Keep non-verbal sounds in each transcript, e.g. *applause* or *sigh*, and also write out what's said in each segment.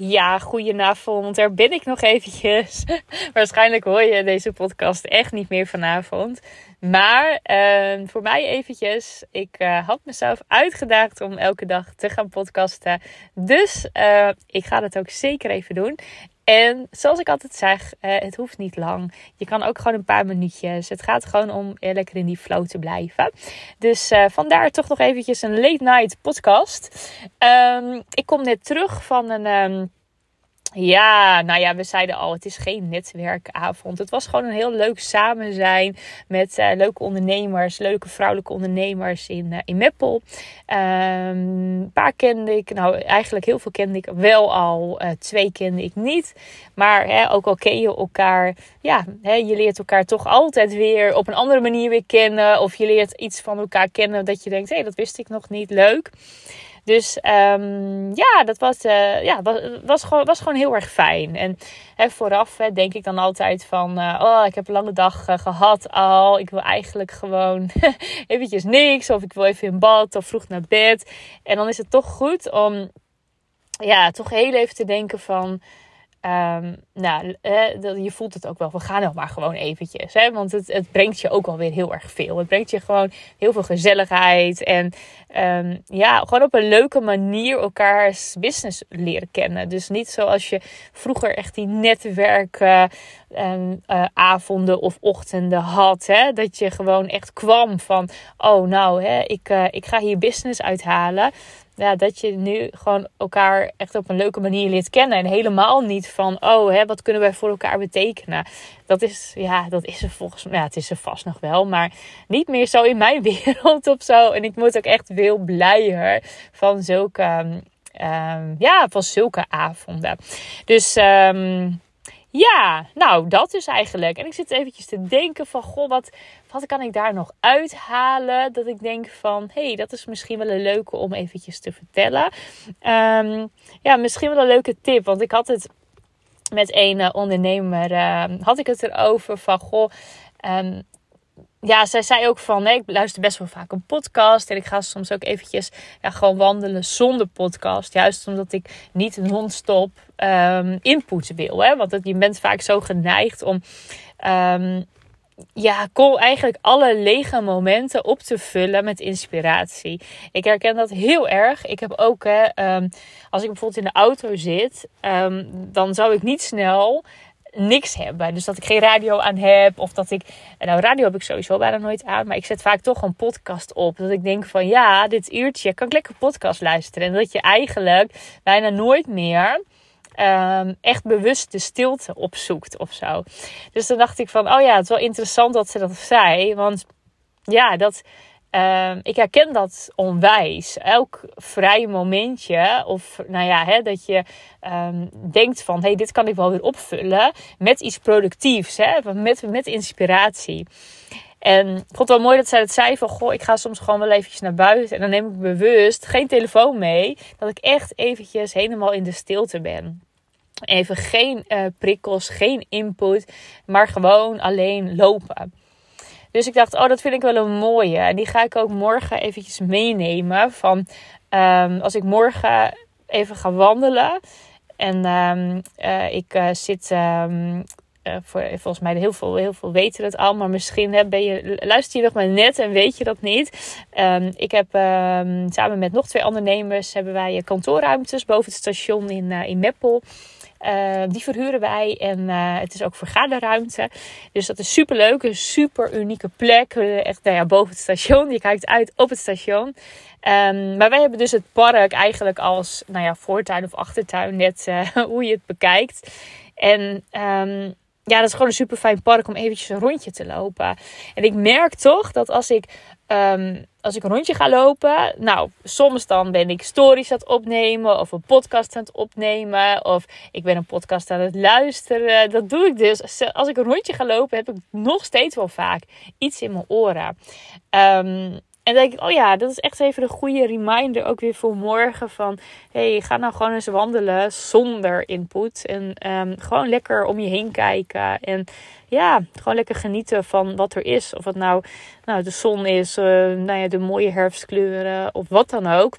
Ja, goedenavond. Daar ben ik nog eventjes. *laughs* Waarschijnlijk hoor je deze podcast echt niet meer vanavond. Maar uh, voor mij eventjes. Ik uh, had mezelf uitgedaagd om elke dag te gaan podcasten. Dus uh, ik ga dat ook zeker even doen. En zoals ik altijd zeg, het hoeft niet lang. Je kan ook gewoon een paar minuutjes. Het gaat gewoon om lekker in die flow te blijven. Dus uh, vandaar toch nog eventjes een late night podcast. Um, ik kom net terug van een... Um, ja, nou ja, we zeiden al, het is geen netwerkavond. Het was gewoon een heel leuk samen zijn met uh, leuke ondernemers, leuke vrouwelijke ondernemers in, uh, in Meppel. Um, een paar kende ik, nou eigenlijk heel veel kende ik wel al, uh, twee kende ik niet. Maar hè, ook al ken je elkaar, ja, hè, je leert elkaar toch altijd weer op een andere manier weer kennen. Of je leert iets van elkaar kennen dat je denkt, hé, hey, dat wist ik nog niet, leuk. Dus um, ja, dat was, uh, ja, was, was, gewoon, was gewoon heel erg fijn. En hè, vooraf hè, denk ik dan altijd van... Uh, oh, ik heb een lange dag uh, gehad al. Ik wil eigenlijk gewoon *laughs* eventjes niks. Of ik wil even in bad of vroeg naar bed. En dan is het toch goed om ja, toch heel even te denken van... Um, nou, je voelt het ook wel. We gaan nog maar gewoon eventjes. Hè? Want het, het brengt je ook alweer heel erg veel. Het brengt je gewoon heel veel gezelligheid. En um, ja, gewoon op een leuke manier elkaars business leren kennen. Dus niet zoals je vroeger echt die netwerken, um, uh, avonden of ochtenden had. Hè? Dat je gewoon echt kwam van: oh, nou, hè, ik, uh, ik ga hier business uithalen ja, dat je nu gewoon elkaar echt op een leuke manier leert kennen. En helemaal niet van, oh, hè, wat kunnen wij voor elkaar betekenen? Dat is, ja, dat is er volgens mij, ja, het is er vast nog wel, maar niet meer zo in mijn *laughs* wereld of zo. En ik moet ook echt veel blijer van zulke, um, ja, van zulke avonden. Dus, um, ja, nou, dat is eigenlijk. En ik zit eventjes te denken van, goh, wat, wat kan ik daar nog uithalen? Dat ik denk van, hé, hey, dat is misschien wel een leuke om eventjes te vertellen. Um, ja, misschien wel een leuke tip, want ik had het met een uh, ondernemer, uh, had ik het erover van, goh, um, ja, zij zei ook van, nee, ik luister best wel vaak een podcast. En ik ga soms ook eventjes ja, gewoon wandelen zonder podcast. Juist omdat ik niet non-stop um, input wil. Hè? Want je bent vaak zo geneigd om... ja, kom eigenlijk alle lege momenten op te vullen met inspiratie. Ik herken dat heel erg. Ik heb ook, hè, um, als ik bijvoorbeeld in de auto zit, um, dan zou ik niet snel niks hebben. Dus dat ik geen radio aan heb. Of dat ik. Nou, radio heb ik sowieso bijna nooit aan. Maar ik zet vaak toch een podcast op. Dat ik denk van ja, dit uurtje kan ik lekker podcast luisteren. En dat je eigenlijk bijna nooit meer. Um, echt bewust de stilte opzoekt of zo. Dus dan dacht ik van, oh ja, het is wel interessant dat ze dat zei. Want ja, dat, Um, ik herken dat onwijs. Elk vrij momentje, of nou ja, hè, dat je um, denkt van: hey, dit kan ik wel weer opvullen met iets productiefs, hè, met, met inspiratie. En ik vond het wel mooi dat zij het zei van... Goh, ik ga soms gewoon wel eventjes naar buiten. En dan neem ik bewust geen telefoon mee. Dat ik echt eventjes helemaal in de stilte ben. Even geen uh, prikkels, geen input. Maar gewoon alleen lopen. Dus ik dacht, oh, dat vind ik wel een mooie. En die ga ik ook morgen eventjes meenemen. Van um, als ik morgen even ga wandelen. En um, uh, ik uh, zit. Uh, voor, volgens mij heel veel, heel veel weten dat al. Maar misschien hè, ben je, luister je nog maar net en weet je dat niet. Ik heb samen met nog twee ondernemers hebben wij kantoorruimtes boven het station in, in Meppel. Uh, die verhuren wij en uh, het is ook vergaderruimte. Dus dat is super leuk, een super unieke plek. Echt nou ja, boven het station. Je kijkt uit op het station. Um, maar wij hebben dus het park eigenlijk als nou ja, voortuin of achtertuin, net *laughs* hoe je het bekijkt. En um, ja, dat is gewoon een super fijn park om eventjes een rondje te lopen. En ik merk toch dat als ik, um, als ik een rondje ga lopen, nou, soms dan ben ik stories aan het opnemen of een podcast aan het opnemen of ik ben een podcast aan het luisteren. Dat doe ik dus. Als ik een rondje ga lopen, heb ik nog steeds wel vaak iets in mijn oren. Um, en denk ik, oh ja, dat is echt even een goede reminder ook weer voor morgen. Van, hey, ga nou gewoon eens wandelen zonder input. En um, gewoon lekker om je heen kijken. En ja, gewoon lekker genieten van wat er is. Of het nou, nou de zon is, uh, nou ja, de mooie herfstkleuren of wat dan ook.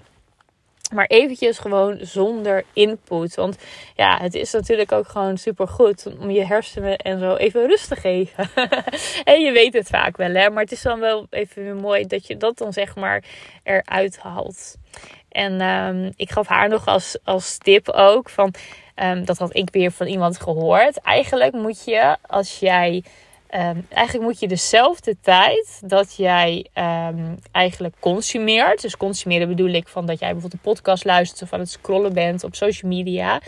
Maar eventjes gewoon zonder input. Want ja, het is natuurlijk ook gewoon super goed om je hersenen en zo even rust te geven. *laughs* en je weet het vaak wel, hè. Maar het is dan wel even mooi dat je dat dan zeg maar eruit haalt. En um, ik gaf haar nog als, als tip ook van... Um, dat had ik weer van iemand gehoord. Eigenlijk moet je, als jij Um, eigenlijk moet je dezelfde tijd dat jij um, eigenlijk consumeert. Dus consumeren bedoel ik van dat jij bijvoorbeeld een podcast luistert of aan het scrollen bent op social media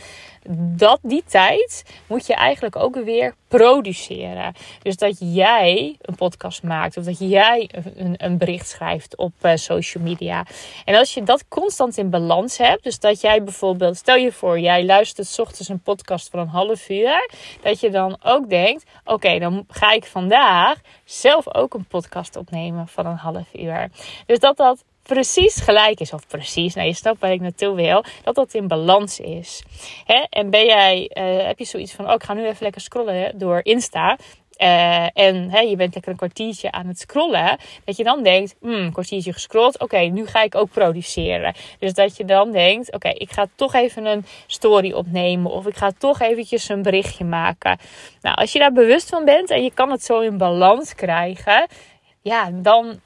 dat die tijd moet je eigenlijk ook weer produceren. Dus dat jij een podcast maakt of dat jij een, een bericht schrijft op uh, social media. En als je dat constant in balans hebt, dus dat jij bijvoorbeeld, stel je voor, jij luistert s ochtends een podcast van een half uur, dat je dan ook denkt: oké, dan ga ik vandaag zelf ook een podcast opnemen van een half uur. Dus dat dat precies gelijk is. Of precies, nou je snapt waar ik naartoe wil. Dat dat in balans is. Hè? En ben jij, uh, heb je zoiets van, oh ik ga nu even lekker scrollen door Insta. Uh, en hè, je bent lekker een kwartiertje aan het scrollen. Dat je dan denkt, hmm, kwartiertje gescrolld. Oké, nu ga ik ook produceren. Dus dat je dan denkt, oké, ik ga toch even een story opnemen. Of ik ga toch eventjes een berichtje maken. Nou, als je daar bewust van bent en je kan het zo in balans krijgen. Ja, dan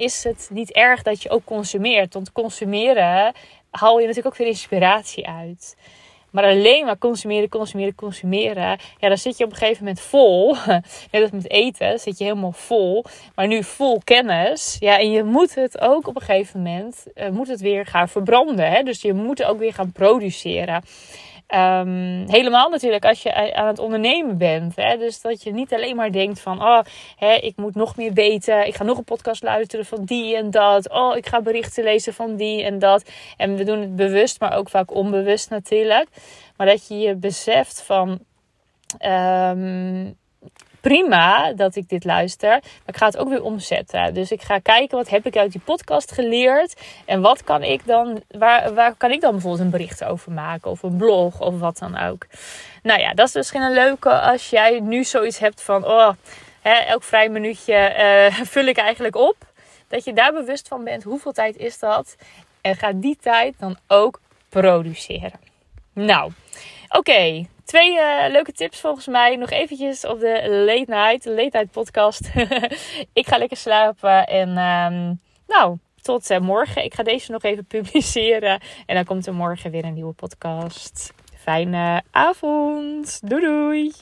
is het niet erg dat je ook consumeert. Want consumeren haal je natuurlijk ook weer inspiratie uit. Maar alleen maar consumeren, consumeren, consumeren. Ja, dan zit je op een gegeven moment vol. *laughs* Net als met eten, zit je helemaal vol. Maar nu vol kennis. Ja, en je moet het ook op een gegeven moment, uh, moet het weer gaan verbranden. Hè? Dus je moet het ook weer gaan produceren. Um, helemaal natuurlijk als je aan het ondernemen bent. Hè? Dus dat je niet alleen maar denkt van... Oh, hè, ik moet nog meer weten. Ik ga nog een podcast luisteren van die en dat. Oh, ik ga berichten lezen van die en dat. En we doen het bewust, maar ook vaak onbewust natuurlijk. Maar dat je je beseft van... Um, prima dat ik dit luister. Maar ik ga het ook weer omzetten. Dus ik ga kijken wat heb ik uit die podcast geleerd. En wat kan ik dan, waar, waar kan ik dan bijvoorbeeld een bericht over maken. Of een blog of wat dan ook. Nou ja, dat is misschien een leuke als jij nu zoiets hebt van... Oh, hè, elk vrij minuutje uh, *laughs* vul ik eigenlijk op. Dat je daar bewust van bent. Hoeveel tijd is dat? En ga die tijd dan ook produceren. Nou, oké. Twee uh, leuke tips volgens mij. Nog eventjes op de late night, late night podcast. *laughs* ik ga lekker slapen en um, nou, tot uh, morgen. Ik ga deze nog even *laughs* publiceren en dan komt er morgen weer een nieuwe podcast. Fijne avond. Doei doei.